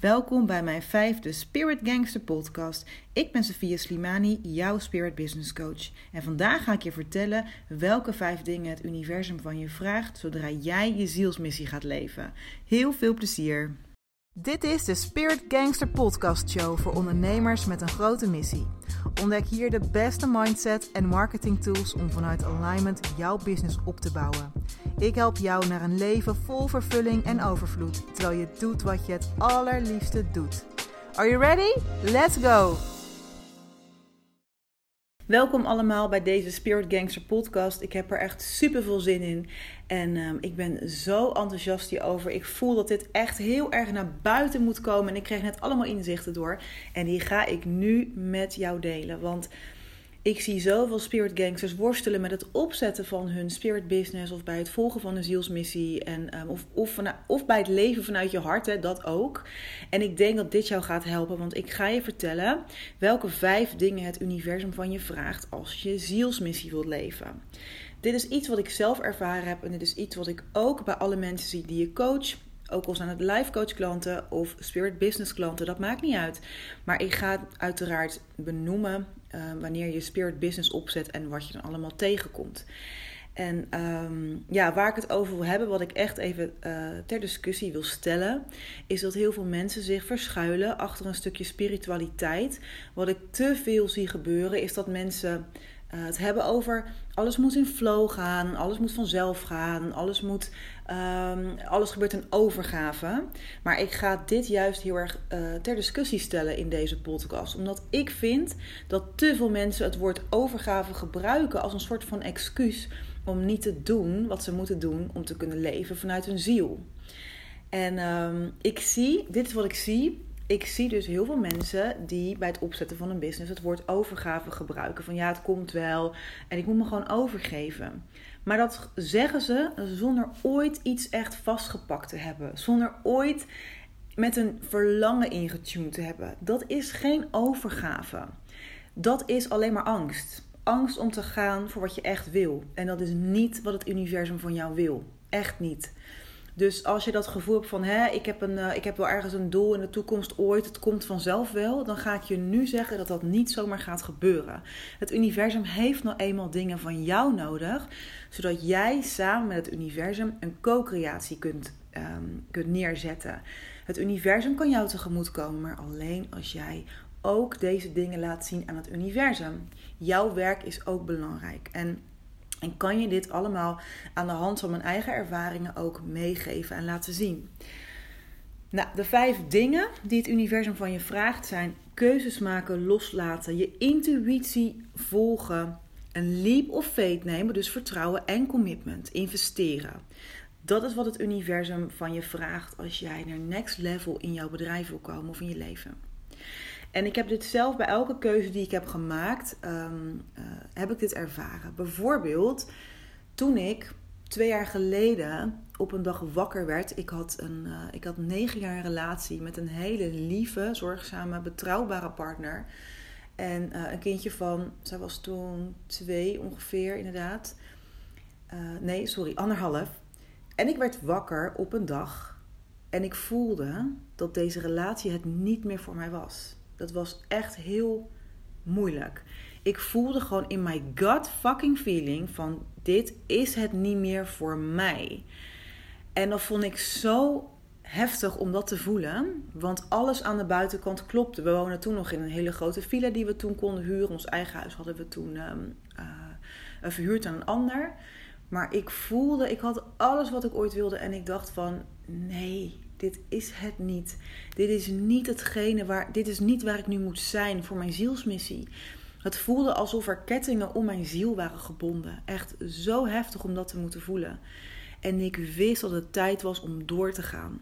Welkom bij mijn vijfde Spirit Gangster podcast. Ik ben Sofia Slimani, jouw Spirit Business Coach. En vandaag ga ik je vertellen welke vijf dingen het universum van je vraagt zodra jij je zielsmissie gaat leven. Heel veel plezier! Dit is de Spirit Gangster Podcast Show voor ondernemers met een grote missie. Ontdek hier de beste mindset en marketing tools om vanuit alignment jouw business op te bouwen. Ik help jou naar een leven vol vervulling en overvloed, terwijl je doet wat je het allerliefste doet. Are you ready? Let's go! Welkom allemaal bij deze Spirit Gangster podcast. Ik heb er echt super veel zin in. En um, ik ben zo enthousiast hierover. Ik voel dat dit echt heel erg naar buiten moet komen. En ik kreeg net allemaal inzichten door. En die ga ik nu met jou delen. Want ik zie zoveel spirit gangsters worstelen met het opzetten van hun spirit business of bij het volgen van een zielsmissie en, um, of, of, of, bij het leven vanuit je hart, hè, dat ook. En ik denk dat dit jou gaat helpen, want ik ga je vertellen welke vijf dingen het universum van je vraagt als je zielsmissie wilt leven. Dit is iets wat ik zelf ervaren heb en dit is iets wat ik ook bij alle mensen zie die je coach ook al zijn het life coach klanten of spirit business klanten, dat maakt niet uit. Maar ik ga uiteraard benoemen uh, wanneer je spirit business opzet en wat je dan allemaal tegenkomt. En um, ja, waar ik het over wil hebben, wat ik echt even uh, ter discussie wil stellen, is dat heel veel mensen zich verschuilen achter een stukje spiritualiteit. Wat ik te veel zie gebeuren, is dat mensen uh, het hebben over alles moet in flow gaan, alles moet vanzelf gaan, alles, moet, um, alles gebeurt in overgave. Maar ik ga dit juist heel erg uh, ter discussie stellen in deze podcast. Omdat ik vind dat te veel mensen het woord overgave gebruiken als een soort van excuus om niet te doen wat ze moeten doen om te kunnen leven vanuit hun ziel. En um, ik zie, dit is wat ik zie ik zie dus heel veel mensen die bij het opzetten van een business het woord overgave gebruiken. Van ja, het komt wel en ik moet me gewoon overgeven. Maar dat zeggen ze zonder ooit iets echt vastgepakt te hebben. Zonder ooit met een verlangen ingetuned te hebben. Dat is geen overgave. Dat is alleen maar angst. Angst om te gaan voor wat je echt wil. En dat is niet wat het universum van jou wil. Echt niet. Dus als je dat gevoel hebt van, hè, ik, heb een, uh, ik heb wel ergens een doel in de toekomst ooit, het komt vanzelf wel, dan ga ik je nu zeggen dat dat niet zomaar gaat gebeuren. Het universum heeft nou eenmaal dingen van jou nodig, zodat jij samen met het universum een co-creatie kunt, um, kunt neerzetten. Het universum kan jou tegemoet komen, maar alleen als jij ook deze dingen laat zien aan het universum. Jouw werk is ook belangrijk. En en kan je dit allemaal aan de hand van mijn eigen ervaringen ook meegeven en laten zien? Nou, de vijf dingen die het universum van je vraagt zijn keuzes maken, loslaten, je intuïtie volgen, een leap of faith nemen, dus vertrouwen en commitment, investeren. Dat is wat het universum van je vraagt als jij naar next level in jouw bedrijf wil komen of in je leven. En ik heb dit zelf bij elke keuze die ik heb gemaakt, um, uh, heb ik dit ervaren. Bijvoorbeeld toen ik twee jaar geleden op een dag wakker werd. Ik had een, uh, ik had negen jaar een relatie met een hele lieve, zorgzame, betrouwbare partner. En uh, een kindje van, zij was toen twee ongeveer inderdaad. nee, sorry, anderhalf. En ik werd wakker op een dag en ik voelde dat deze relatie het niet meer voor mij was. Dat was echt heel moeilijk. Ik voelde gewoon in my gut fucking feeling van dit is het niet meer voor mij. En dat vond ik zo heftig om dat te voelen. Want alles aan de buitenkant klopte. We wonen toen nog in een hele grote villa die we toen konden huren. Ons eigen huis hadden we toen um, uh, verhuurd aan een ander. Maar ik voelde, ik had alles wat ik ooit wilde. En ik dacht van nee, dit is het niet. Dit is niet hetgene waar, dit is niet waar ik nu moet zijn voor mijn zielsmissie. Het voelde alsof er kettingen om mijn ziel waren gebonden. Echt zo heftig om dat te moeten voelen. En ik wist dat het tijd was om door te gaan.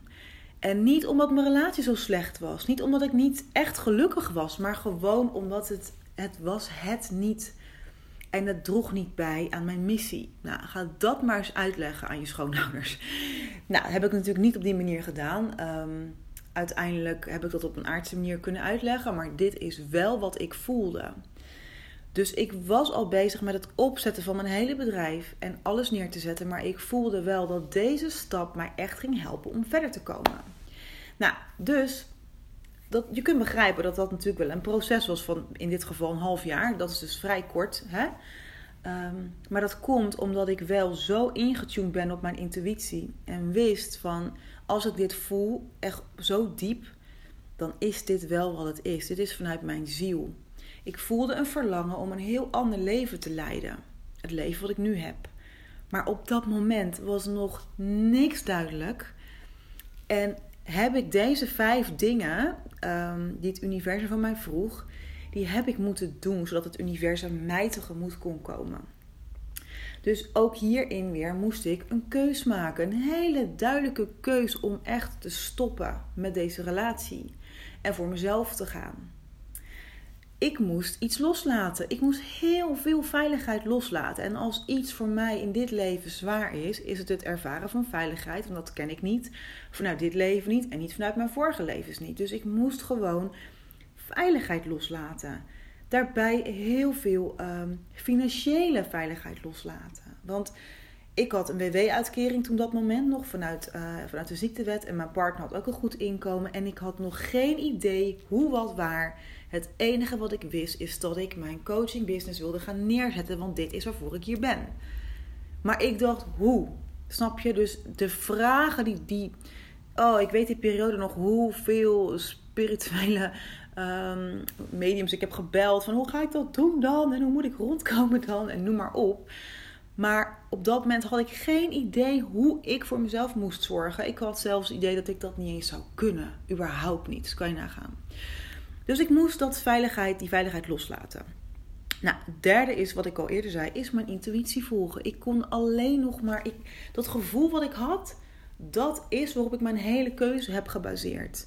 En niet omdat mijn relatie zo slecht was. Niet omdat ik niet echt gelukkig was. Maar gewoon omdat het, het was het niet en dat droeg niet bij aan mijn missie. Nou, ga dat maar eens uitleggen aan je schoonouders. Nou, heb ik natuurlijk niet op die manier gedaan. Um, uiteindelijk heb ik dat op een aardse manier kunnen uitleggen. Maar dit is wel wat ik voelde. Dus ik was al bezig met het opzetten van mijn hele bedrijf en alles neer te zetten. Maar ik voelde wel dat deze stap mij echt ging helpen om verder te komen. Nou, dus je kunt begrijpen dat dat natuurlijk wel een proces was van in dit geval een half jaar. Dat is dus vrij kort. Hè? Ehm, maar dat komt omdat ik wel zo ingetuned ben op mijn intuïtie. En wist van als ik dit voel, echt zo diep, dan is dit wel wat het is. Dit is vanuit mijn ziel. Ik voelde een verlangen om een heel ander leven te leiden. Het leven wat ik nu heb. Maar op dat moment was nog niks duidelijk. En heb ik deze vijf dingen ehm, die het universum van mij vroeg, die heb ik moeten doen zodat het universum mij tegemoet kon komen. Dus ook hierin weer moest ik een keus maken. Een hele duidelijke keus om echt te stoppen met deze relatie. En voor mezelf te gaan. Ik moest iets loslaten. Ik moest heel veel veiligheid loslaten. En als iets voor mij in dit leven zwaar is, is het het ervaren van veiligheid. Want dat ken ik niet vanuit dit leven niet en niet vanuit mijn vorige levens niet. Dus ik moest gewoon veiligheid loslaten. Daarbij heel veel um, financiële veiligheid loslaten. Want ik had een WW-uitkering toen dat moment nog vanuit, uh, vanuit de ziektewet. En mijn partner had ook een goed inkomen. En ik had nog geen idee hoe, wat, waar. Het enige wat ik wist is dat ik mijn coaching business wilde gaan neerzetten. Want dit is waarvoor ik hier ben. Maar ik dacht, hoe? Snap je? Dus de vragen die, die Oh, ik weet die periode nog hoeveel spirituele um, mediums ik heb gebeld. Van hoe ga ik dat doen dan? En hoe moet ik rondkomen dan? En noem maar op. Maar op dat moment had ik geen idee hoe ik voor mezelf moest zorgen. Ik had zelfs het idee dat ik dat niet eens zou kunnen. Überhaupt niet. Dus kan je nagaan. Dus ik moest dat veiligheid, die veiligheid loslaten. Nou, derde is wat ik al eerder zei, is mijn intuïtie volgen. Ik kon alleen nog maar, ik, dat gevoel wat ik had, dat is waarop ik mijn hele keuze heb gebaseerd.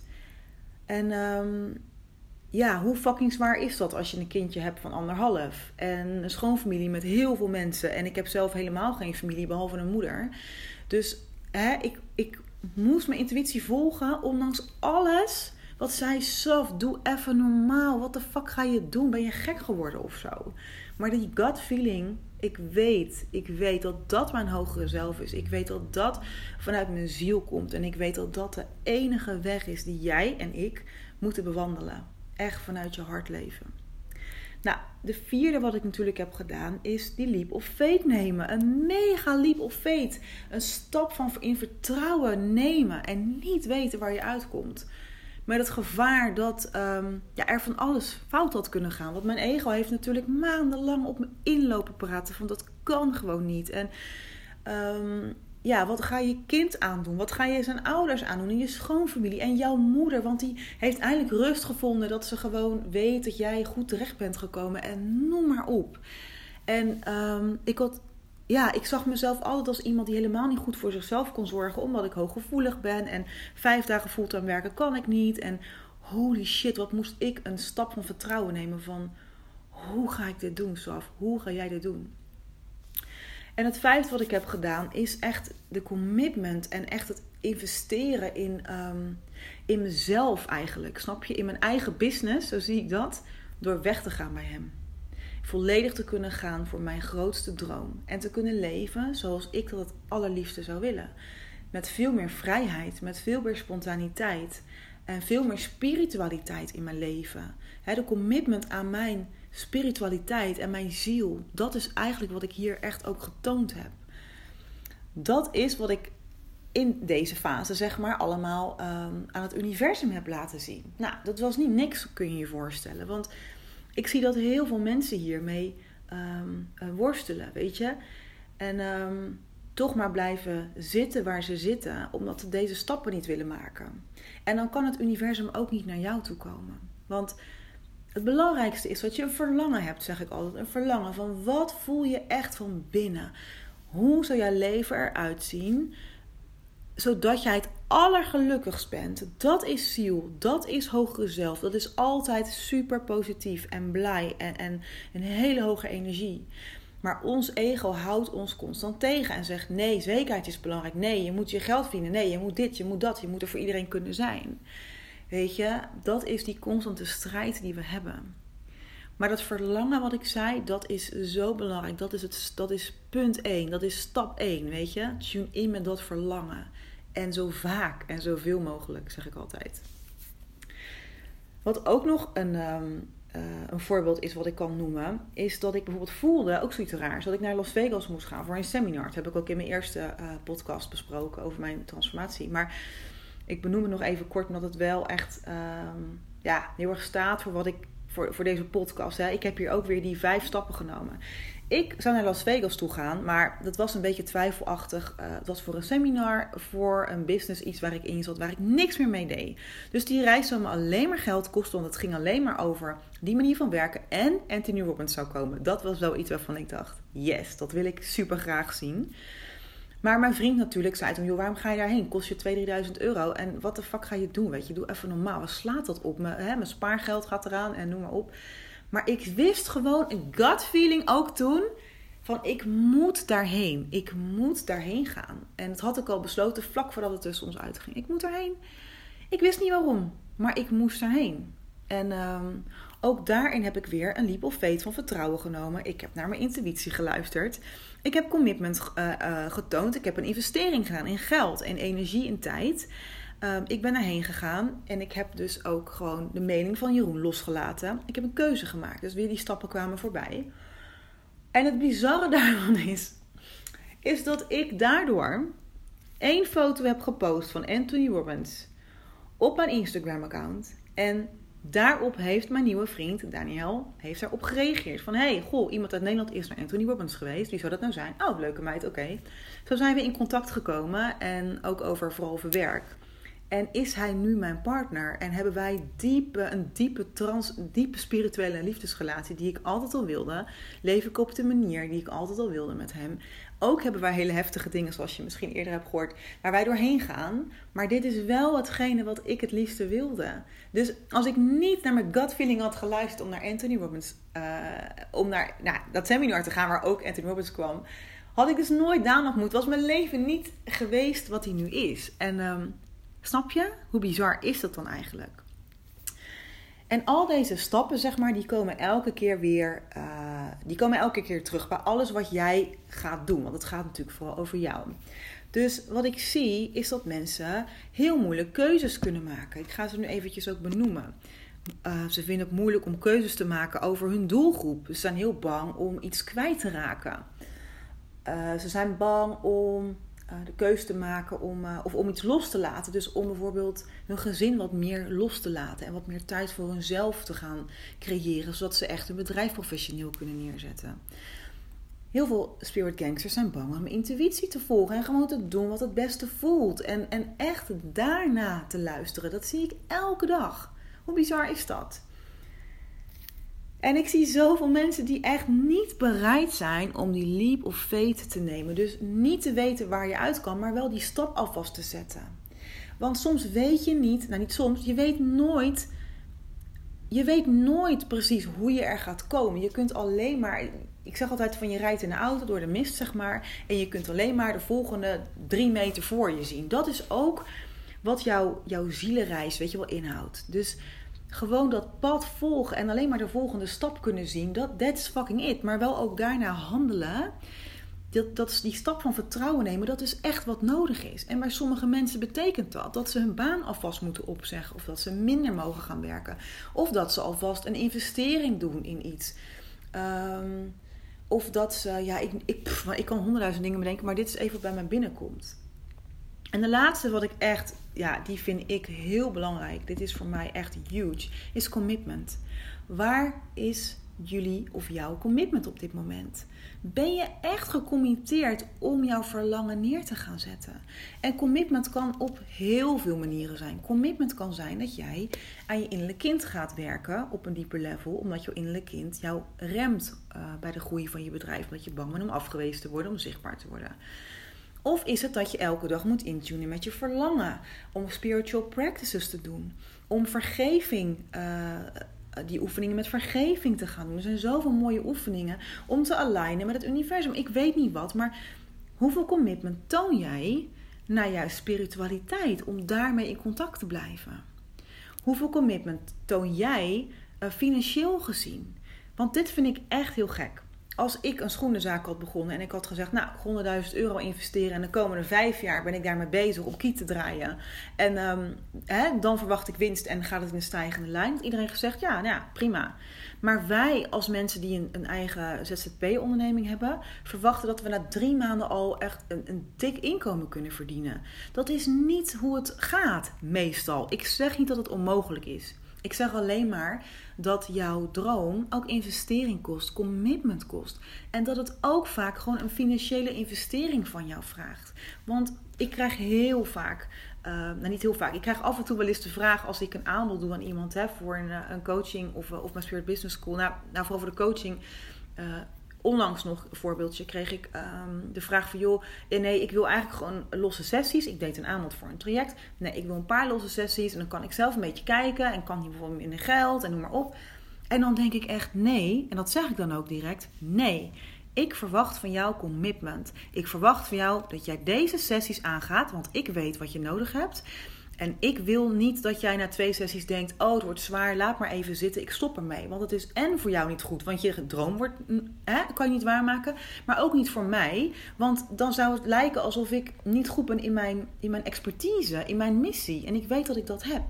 En um, ja, hoe fucking zwaar is dat als je een kindje hebt van anderhalf? En een schoonfamilie met heel veel mensen. En ik heb zelf helemaal geen familie, behalve een moeder. Dus hè, ik, ik moest mijn intuïtie volgen, ondanks alles wat zij zelf, doe even normaal. Wat de fuck ga je doen? Ben je gek geworden of zo? Maar die gut feeling, ik weet, ik weet dat dat mijn hogere zelf is. Ik weet dat dat vanuit mijn ziel komt. En ik weet dat dat de enige weg is die jij en ik moeten bewandelen. Echt vanuit je hart leven. Nou, de vierde wat ik natuurlijk heb gedaan is die leap of faith nemen. Een mega leap of faith. Een stap van in vertrouwen nemen en niet weten waar je uitkomt. Met het gevaar dat um, ja, er van alles fout had kunnen gaan. Want mijn ego heeft natuurlijk maandenlang op me inlopen praten. Van dat kan gewoon niet. En um, ja, wat ga je kind aandoen? Wat ga je zijn ouders aandoen? En je schoonfamilie en jouw moeder. Want die heeft eindelijk rust gevonden dat ze gewoon weet dat jij goed terecht bent gekomen. En noem maar op. En um, ik had ja, ik zag mezelf altijd als iemand die helemaal niet goed voor zichzelf kon zorgen, omdat ik hooggevoelig ben en vijf dagen fulltime werken kan ik niet. En holy shit, wat moest ik een stap van vertrouwen nemen van hoe ga ik dit doen, Saf? Hoe ga jij dit doen? En het vijfde wat ik heb gedaan is echt de commitment en echt het investeren in, um, in mezelf eigenlijk. Snap je? In mijn eigen business, zo zie ik dat, door weg te gaan bij hem volledig te kunnen gaan voor mijn grootste droom. En te kunnen leven zoals ik dat het allerliefste zou willen. Met veel meer vrijheid, met veel meer spontaniteit en veel meer spiritualiteit in mijn leven. de commitment aan mijn spiritualiteit en mijn ziel, dat is eigenlijk wat ik hier echt ook getoond heb. Dat is wat ik in deze fase, zeg maar, allemaal ehm, aan het universum heb laten zien. Nou, dat was niet niks, kun je je voorstellen. Want ik zie dat heel veel mensen hiermee um, worstelen, weet je. En ehm, toch maar blijven zitten waar ze zitten, omdat ze deze stappen niet willen maken. En dan kan het universum ook niet naar jou toe komen. Want het belangrijkste is dat je een verlangen hebt, zeg ik altijd. Een verlangen van wat voel je echt van binnen? Hoe zou jouw leven eruit zien? Zodat jij het allergelukkigst bent. Dat is ziel. Dat is hogere zelf. Dat is altijd super positief en blij en, en een hele hoge energie. Maar ons ego houdt ons constant tegen en zegt: nee, zekerheid is belangrijk. Nee, je moet je geld verdienen. Nee, je moet dit, je moet dat. Je moet er voor iedereen kunnen zijn. Weet je, dat is die constante strijd die we hebben. Maar dat verlangen wat ik zei, dat is zo belangrijk. Dat is, het, dat is punt 1. Dat is stap 1, weet je. Tune in met dat verlangen. En zo vaak en zoveel mogelijk, zeg ik altijd. Wat ook nog een, ehm, eh, een voorbeeld is wat ik kan noemen, is dat ik bijvoorbeeld voelde, ook zoiets raars, dat ik naar Las Vegas moest gaan voor een seminar. Dat heb ik ook in mijn eerste uh, podcast besproken over mijn transformatie. Maar ik benoem het nog even kort, omdat het wel echt ehm, ja, heel erg staat voor wat ik voor, voor deze podcast. Hè. Ik heb hier ook weer die vijf stappen genomen. Ik zou naar Las Vegas toe gaan, maar dat was een beetje twijfelachtig. Uh, het was voor een seminar, voor een business, iets waar ik in zat, waar ik niks meer mee deed. Dus die reis zou me alleen maar geld kosten, want het ging alleen maar over die manier van werken. En Anthony Robbins zou komen. Dat was wel iets waarvan ik dacht, yes, dat wil ik super graag zien. Maar mijn vriend natuurlijk zei toen, joh, waarom ga je daarheen? Kost je 2.000, 3.000 euro. En wat de fuck ga je doen? Weet je, doe even normaal. Wat slaat dat op? Mijn, hè, mijn spaargeld gaat eraan en noem maar op. Maar ik wist gewoon, een gut feeling ook toen, van ik moet daarheen. Ik moet daarheen gaan. En dat had ik al besloten vlak voordat het tussen ons uitging. Ik moet daarheen. Ik wist niet waarom, maar ik moest daarheen. En um, ook daarin heb ik weer een leap of faith van vertrouwen genomen. Ik heb naar mijn intuïtie geluisterd. Ik heb commitment uh, uh, getoond. Ik heb een investering gedaan in geld, in energie, in tijd. Um, ik ben daarheen gegaan en ik heb dus ook gewoon de mening van Jeroen losgelaten. Ik heb een keuze gemaakt, dus weer die stappen kwamen voorbij. En het bizarre daarvan is, is dat ik daardoor één foto heb gepost van Anthony Robbins op mijn Instagram-account. En daarop heeft mijn nieuwe vriend Daniel heeft daarop gereageerd. Van hey, goh, iemand uit Nederland is naar Anthony Robbins geweest. Wie zou dat nou zijn? Oh, leuke meid, oké. Zo zijn we in contact gekomen en ook over vooral over werk. En is hij nu mijn partner? En hebben wij diepe, een diepe, trans, diepe spirituele liefdesrelatie die ik altijd al wilde? Leef ik op de manier die ik altijd al wilde met hem? Ook hebben wij hele heftige dingen, zoals je misschien eerder hebt gehoord, waar wij doorheen gaan. Maar dit is wel hetgene wat ik het liefste wilde. Dus als ik niet naar mijn gut feeling had geluisterd om naar Anthony Robbins, uh, om naar nou, dat seminar te gaan waar ook Anthony Robbins kwam, had ik dus nooit daar nog moeten. Was mijn leven niet geweest wat hij nu is. En um, snap je? Hoe bizar is dat dan eigenlijk? En al deze stappen, zeg maar, die komen elke keer weer, uh, die komen elke keer terug bij alles wat jij gaat doen. Want het gaat natuurlijk vooral over jou. Dus wat ik zie is dat mensen heel moeilijk keuzes kunnen maken. Ik ga ze nu eventjes ook benoemen. Uh, ze vinden het moeilijk om keuzes te maken over hun doelgroep. Ze zijn heel bang om iets kwijt te raken. Uh, ze zijn bang om de keuze te maken om, uh, of om iets los te laten. Dus om bijvoorbeeld hun gezin wat meer los te laten en wat meer tijd voor hunzelf te gaan creëren, zodat ze echt hun bedrijf professioneel kunnen neerzetten. Heel veel spirit gangsters zijn bang om intuïtie te volgen en gewoon te doen wat het beste voelt. En, en echt daarna te luisteren. Dat zie ik elke dag. Hoe bizar is dat? En ik zie zoveel mensen die echt niet bereid zijn om die leap of faith te nemen. Dus niet te weten waar je uit kan, maar wel die stap alvast te zetten. Want soms weet je niet, nou niet soms, je weet nooit. Je weet nooit precies hoe je er gaat komen. Je kunt alleen maar, ik zeg altijd van je rijdt in een auto door de mist, zeg maar. En je kunt alleen maar de volgende drie meter voor je zien. Dat is ook wat jouw, jouw zielenreis, weet je wel, inhoudt. Dus gewoon dat pad volgen en alleen maar de volgende stap kunnen zien, dat that's fucking it. Maar wel ook daarna handelen. Dat, dat is die stap van vertrouwen nemen, dat is echt wat nodig is. En bij sommige mensen betekent dat dat ze hun baan alvast moeten opzeggen, of dat ze minder mogen gaan werken, of dat ze alvast een investering doen in iets. Um, of dat ze, ja, ik, ik, ik kan honderdduizend dingen bedenken, maar dit is even wat bij mij binnenkomt. En de laatste wat ik echt, ja, die vind ik heel belangrijk. Dit is voor mij echt huge. Is commitment. Waar is jullie of jouw commitment op dit moment? Ben je echt gecommitteerd om jouw verlangen neer te gaan zetten? En commitment kan op heel veel manieren zijn. Commitment kan zijn dat jij aan je innerlijk kind gaat werken op een dieper level, omdat jouw innerlijk kind jou remt uh, bij de groei van je bedrijf, omdat je bang bent om afgewezen te worden, om zichtbaar te worden. Of is het dat je elke dag moet intunen met je verlangen? Om spiritual practices te doen. Om vergeving, uh, die oefeningen met vergeving te gaan doen. Er zijn zoveel mooie oefeningen om te alignen met het universum. Ik weet niet wat, maar hoeveel commitment toon jij naar jouw spiritualiteit om daarmee in contact te blijven? Hoeveel commitment toon jij uh, financieel gezien? Want dit vind ik echt heel gek. Als ik een schoenenzaak had begonnen en ik had gezegd, nou, 100.000 euro investeren en de komende vijf jaar ben ik daarmee bezig om kiet te draaien. En um, hè, dan verwacht ik winst en gaat het in een stijgende lijn. Had iedereen gezegd, ja, nou ja, prima. Maar wij als mensen die een, een eigen ZZP-onderneming hebben, verwachten dat we na drie maanden al echt een, een dik inkomen kunnen verdienen. Dat is niet hoe het gaat, meestal. Ik zeg niet dat het onmogelijk is. Ik zeg alleen maar dat jouw droom ook investering kost, commitment kost. En dat het ook vaak gewoon een financiële investering van jou vraagt. Want ik krijg heel vaak, uh, nou niet heel vaak, ik krijg af en toe wel eens de vraag als ik een aanbod doe aan iemand hè, voor een, eh, een coaching of, eh, of mijn Spirit Business School. Nou, nou vooral voor de coaching. Onlangs nog een voorbeeldje kreeg ik um, de vraag van joh, nee, ik wil eigenlijk gewoon losse sessies. Ik deed een aanbod voor een traject. Nee, ik wil een paar losse sessies en dan kan ik zelf een beetje kijken en kan hier bijvoorbeeld in geld en noem maar op. En dan denk ik echt nee, en dat zeg ik dan ook direct, nee. Ik verwacht van jou commitment. Ik verwacht van jou dat jij deze sessies aangaat, want ik weet wat je nodig hebt. En ik wil niet dat jij na twee sessies denkt: Oh, het wordt zwaar, laat maar even zitten, ik stop ermee. Want het is en voor jou niet goed, want je droom wordt, mm, hè, kan je niet waarmaken. Maar ook niet voor mij, want dan zou het lijken alsof ik niet goed ben in mijn, in mijn expertise, in mijn missie. En ik weet dat ik dat heb.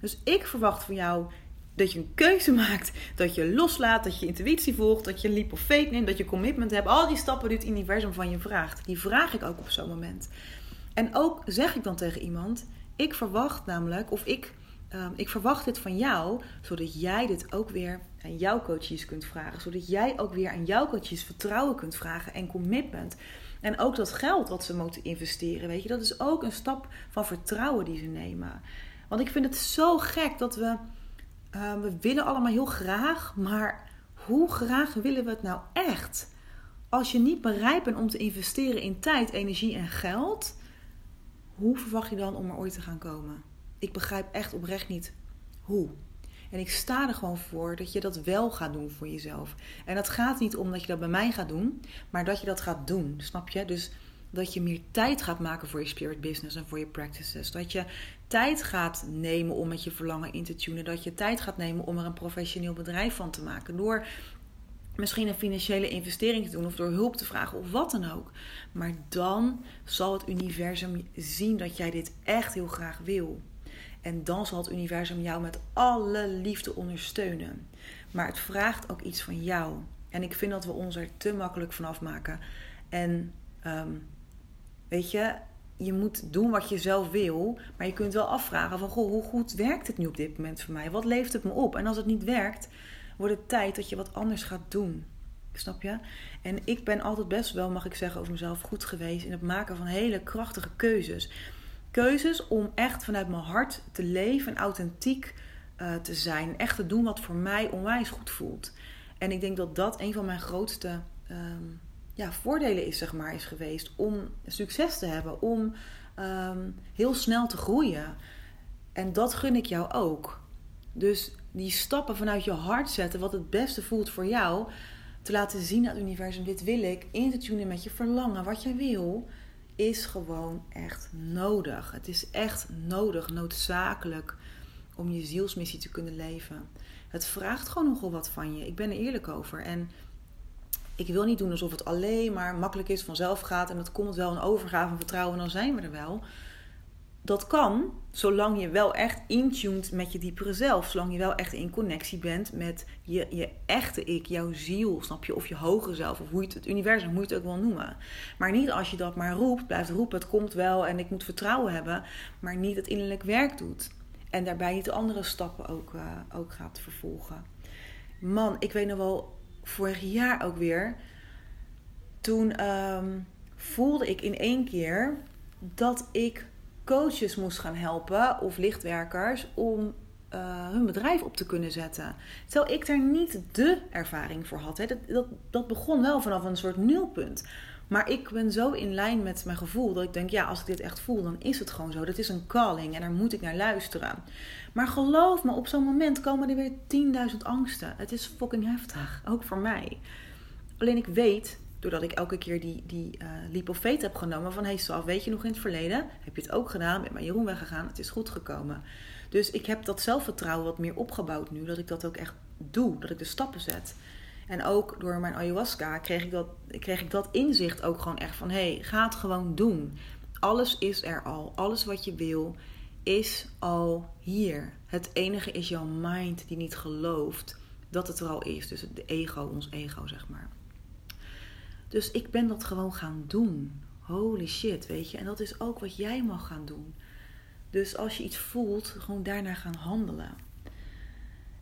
Dus ik verwacht van jou dat je een keuze maakt, dat je loslaat, dat je intuïtie volgt, dat je leap of faith neemt, dat je commitment hebt. Al die stappen die het universum van je vraagt, die vraag ik ook op zo'n moment. En ook zeg ik dan tegen iemand ik verwacht namelijk, of ik, um, ik verwacht dit van jou, zodat jij dit ook weer aan jouw coaches kunt vragen. Zodat jij ook weer aan jouw coaches vertrouwen kunt vragen en commitment. En ook dat geld wat ze moeten investeren, weet je, dat is ook een stap van vertrouwen die ze nemen. Want ik vind het zo gek dat we, uh, we willen allemaal heel graag, maar hoe graag willen we het nou echt? Als je niet bereid bent om te investeren in tijd, energie en geld, hoe verwacht je dan om er ooit te gaan komen? Ik begrijp echt oprecht niet hoe. En ik sta er gewoon voor dat je dat wel gaat doen voor jezelf. En dat gaat niet om dat je dat bij mij gaat doen, maar dat je dat gaat doen. Snap je? Dus dat je meer tijd gaat maken voor je spirit business en voor je practices. Dat je tijd gaat nemen om met je verlangen in te tunen. Dat je tijd gaat nemen om er een professioneel bedrijf van te maken. Door misschien een financiële investering te doen of door hulp te vragen of wat dan ook. Maar dan zal het universum zien dat jij dit echt heel graag wil. En dan zal het universum jou met alle liefde ondersteunen. Maar het vraagt ook iets van jou. En ik vind dat we ons er te makkelijk van afmaken. En um, weet je, je moet doen wat je zelf wil. Maar je kunt wel afvragen van, goh, hoe goed werkt het nu op dit moment voor mij? Wat levert het me op? En als het niet werkt, wordt het tijd dat je wat anders gaat doen. Snap je? En ik ben altijd best wel, mag ik zeggen, over mezelf goed geweest in het maken van hele krachtige keuzes. Keuzes om echt vanuit mijn hart te leven en authentiek uh, te zijn. Echt te doen wat voor mij onwijs goed voelt. En ik denk dat dat een van mijn grootste um, ja, voordelen is, zeg maar, is geweest. Om succes te hebben. Om um, heel snel te groeien. En dat gun ik jou ook. Dus die stappen vanuit je hart zetten, wat het beste voelt voor jou. Te laten zien aan het universum, dit wil ik. In te tunen met je verlangen, wat jij wil. Is gewoon echt nodig. Het is echt nodig, noodzakelijk om je zielsmissie te kunnen leven. Het vraagt gewoon nogal wat van je. Ik ben er eerlijk over. En ik wil niet doen alsof het alleen maar makkelijk is, vanzelf gaat. En dat komt wel een overgave en vertrouwen, en dan zijn we er wel dat kan, zolang je wel echt intuned met je diepere zelf. Zolang je wel echt in connectie bent met je, je echte ik, jouw ziel, snap je? Of je hogere zelf, of hoe je het, het universum, hoe je het ook wil noemen. Maar niet als je dat maar roept, blijft roepen, het komt wel en ik moet vertrouwen hebben. Maar niet het innerlijk werk doet. En daarbij niet de andere stappen ook, uh, ook gaat vervolgen. Man, ik weet nog wel, vorig jaar ook weer. Toen um, voelde ik in één keer dat ik coaches moest gaan helpen of lichtwerkers om uh, hun bedrijf op te kunnen zetten. Terwijl ik daar niet de ervaring voor had. Hè. Dat, dat, dat begon wel vanaf een soort nulpunt. Maar ik ben zo in lijn met mijn gevoel dat ik denk, ja, als ik dit echt voel, dan is het gewoon zo. Dat is een calling en daar moet ik naar luisteren. Maar geloof me, op zo'n moment komen er weer 10.000 angsten. Het is fucking heftig, ook voor mij. Alleen ik weet doordat ik elke keer die, die uh, of faith heb genomen. Van hey Saf, weet je nog in het verleden? Heb je het ook gedaan? Met mijn Jeroen weggegaan? Het is goed gekomen. Dus ik heb dat zelfvertrouwen wat meer opgebouwd nu. Dat ik dat ook echt doe. Dat ik de stappen zet. En ook door mijn ayahuasca kreeg ik dat, kreeg ik dat inzicht ook gewoon echt van... hé, hey, ga het gewoon doen. Alles is er al. Alles wat je wil is al hier. Het enige is jouw mind die niet gelooft dat het er al is. Dus de ego, ons ego, zeg maar. Dus ik ben dat gewoon gaan doen. Holy shit, weet je. En dat is ook wat jij mag gaan doen. Dus als je iets voelt, gewoon daarna gaan handelen.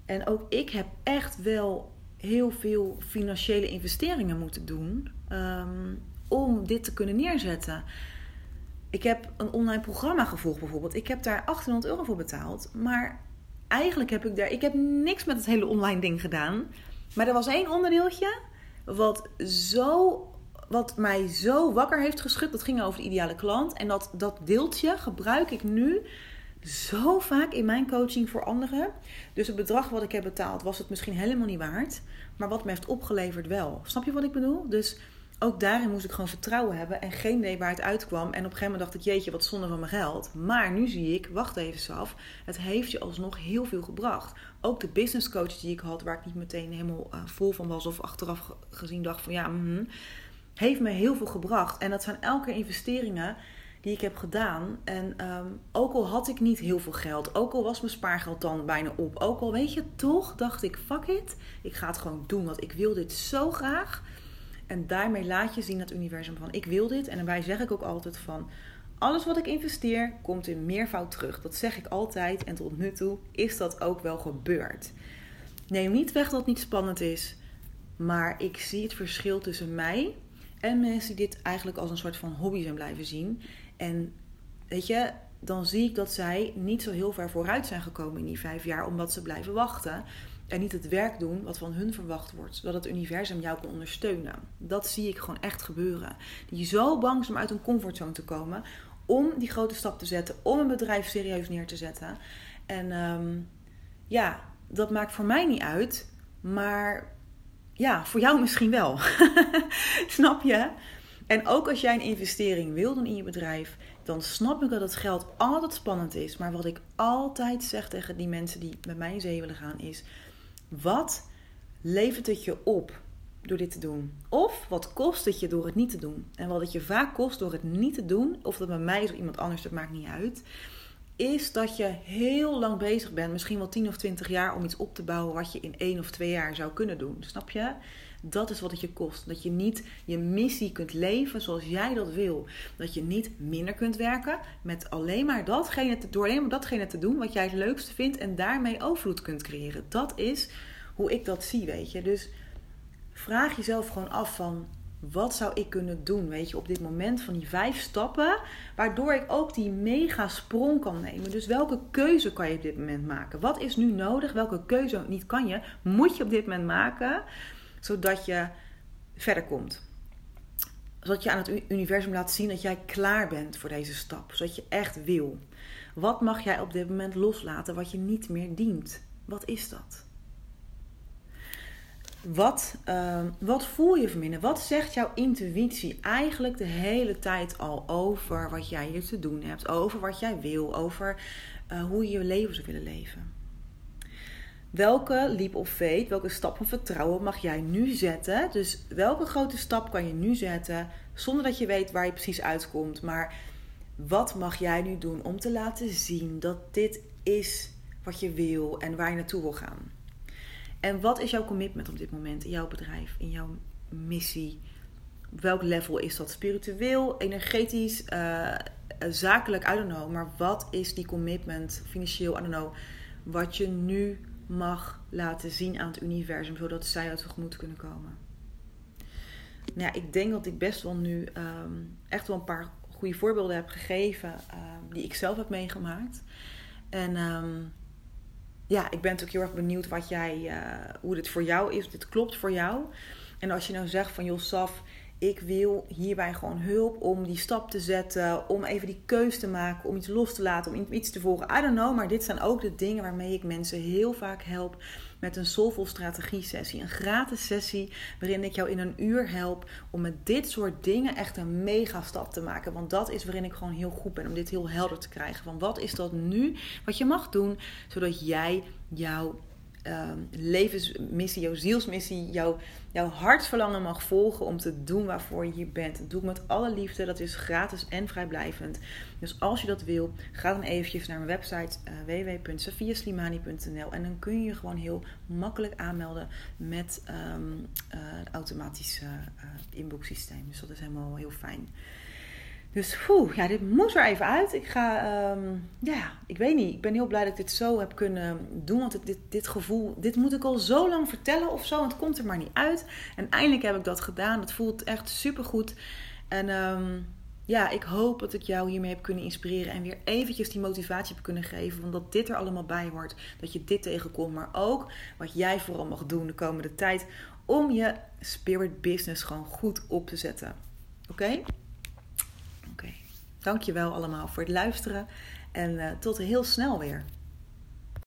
En ook ik heb echt wel heel veel financiële investeringen moeten doen ehm, om dit te kunnen neerzetten. Ik heb een online programma gevolgd bijvoorbeeld. Ik heb daar 800 euro voor betaald. Maar eigenlijk heb ik daar... Ik heb niks met het hele online ding gedaan. Maar er was één onderdeeltje wat zo wat mij zo wakker heeft geschud, dat ging over de ideale klant. En dat, dat deeltje gebruik ik nu zo vaak in mijn coaching voor anderen. Dus het bedrag wat ik heb betaald was het misschien helemaal niet waard. Maar wat me heeft opgeleverd wel. Snap je wat ik bedoel? Dus ook daarin moest ik gewoon vertrouwen hebben en geen idee waar het uitkwam. En op een gegeven moment dacht ik, jeetje, wat zonde van mijn geld. Maar nu zie ik, wacht even af, het heeft je alsnog heel veel gebracht. Ook de business coach die ik had, waar ik niet meteen helemaal uh, vol van was of achteraf gezien dacht van ja, mm, heeft me heel veel gebracht. En dat zijn elke investeringen die ik heb gedaan. En ehm, ook al had ik niet heel veel geld, ook al was mijn spaargeld dan bijna op, ook al weet je, toch dacht ik, fuck it, ik ga het gewoon doen, want ik wil dit zo graag. En daarmee laat je zien het universum van, ik wil dit. En daarbij zeg ik ook altijd van, alles wat ik investeer komt in meervoud terug. Dat zeg ik altijd en tot nu toe is dat ook wel gebeurd. Neem niet weg dat het niet spannend is, maar ik zie het verschil tussen mij en mensen die dit eigenlijk als een soort van hobby zijn blijven zien. En weet je, dan zie ik dat zij niet zo heel ver vooruit zijn gekomen in die vijf jaar, omdat ze blijven wachten. En niet het werk doen wat van hun verwacht wordt. Zodat het universum jou kan ondersteunen. Dat zie ik gewoon echt gebeuren. Die zo bang zijn om uit hun comfortzone te komen. Om die grote stap te zetten. Om een bedrijf serieus neer te zetten. En um, ja, dat maakt voor mij niet uit. Maar ja, voor jou misschien wel. snap je? En ook als jij een investering wil doen in je bedrijf, dan snap ik dat het geld altijd spannend is. Maar wat ik altijd zeg tegen die mensen die met mij in zee willen gaan is: wat levert het je op door dit te doen? Of wat kost het je door het niet te doen? En wat het je vaak kost door het niet te doen, of dat bij mij is of iemand anders, dat maakt niet uit is dat je heel lang bezig bent, misschien wel 10 of 20 jaar, om iets op te bouwen wat je in één of twee jaar zou kunnen doen. Snap je? Dat is wat het je kost. Dat je niet je missie kunt leven zoals jij dat wil. Dat je niet minder kunt werken met alleen maar datgene te, door alleen maar datgene te doen wat jij het leukste vindt en daarmee overvloed kunt creëren. Dat is hoe ik dat zie, weet je. Dus vraag jezelf gewoon af van wat zou ik kunnen doen, weet je, op dit moment van die vijf stappen, waardoor ik ook die mega sprong kan nemen. Dus welke keuze kan je op dit moment maken? Wat is nu nodig? Welke keuze niet kan je, moet je op dit moment maken, zodat je verder komt? Zodat je aan het universum laat zien dat jij klaar bent voor deze stap, zodat je echt wil. Wat mag jij op dit moment loslaten wat je niet meer dient? Wat is dat? Wat, uh, wat voel je van Wat zegt jouw intuïtie eigenlijk de hele tijd al over wat jij hier te doen hebt? Over wat jij wil, over uh, hoe je je leven zou willen leven? Welke leap of fate, welke stap van vertrouwen mag jij nu zetten? Dus welke grote stap kan je nu zetten zonder dat je weet waar je precies uitkomt? Maar wat mag jij nu doen om te laten zien dat dit is wat je wil en waar je naartoe wil gaan? En wat is jouw commitment op dit moment in jouw bedrijf, in jouw missie? Welk level is dat? Spiritueel, energetisch, uh, zakelijk, I don't know. Maar wat is die commitment, financieel, I don't know, wat je nu mag laten zien aan het universum, zodat zij uit tegemoet kunnen komen? Nou ja, ik denk dat ik best wel nu um, echt wel een paar goede voorbeelden heb gegeven um, die ik zelf heb meegemaakt. En um, ja, ik ben natuurlijk heel erg benieuwd wat jij, uh, hoe dit voor jou is. Dit klopt voor jou. En als je nou zegt van joh, Saf, ik wil hierbij gewoon hulp om die stap te zetten, om even die keus te maken, om iets los te laten, om iets te volgen. I don't know, maar dit zijn ook de dingen waarmee ik mensen heel vaak help met een Soulful Strategie sessie. Een gratis sessie waarin ik jou in een uur help om met dit soort dingen echt een mega stap te maken. Want dat is waarin ik gewoon heel goed ben om dit heel helder te krijgen. Van wat is dat nu wat je mag doen zodat jij jouw um, levensmissie, jouw zielsmissie, jouw, jouw hartsverlangen mag volgen om te doen waarvoor je hier bent. Doe ik met alle liefde. Dat is gratis en vrijblijvend. Dus als je dat wil, ga dan eventjes naar mijn website uh, www.safiaslimani.nl en dan kun je je gewoon heel makkelijk aanmelden met um, uh, het automatische uh, inbox-systeem. Dus dat is helemaal heel fijn. Dus poeh, ja, dit moest er even uit. Ik ga, um, ja, ik weet niet. Ik ben heel blij dat ik dit zo heb kunnen doen. Want dit, dit gevoel, dit moet ik al zo lang vertellen of zo. Want het komt er maar niet uit. En eindelijk heb ik dat gedaan. Het voelt echt super goed. En um, ja, ik hoop dat ik jou hiermee heb kunnen inspireren. En weer eventjes die motivatie heb kunnen geven. Want dat dit er allemaal bij hoort. Dat je dit tegenkomt. Maar ook wat jij vooral mag doen de komende tijd. Om je spirit business gewoon goed op te zetten. Oké? Dankjewel allemaal voor het luisteren en uh, tot heel snel weer.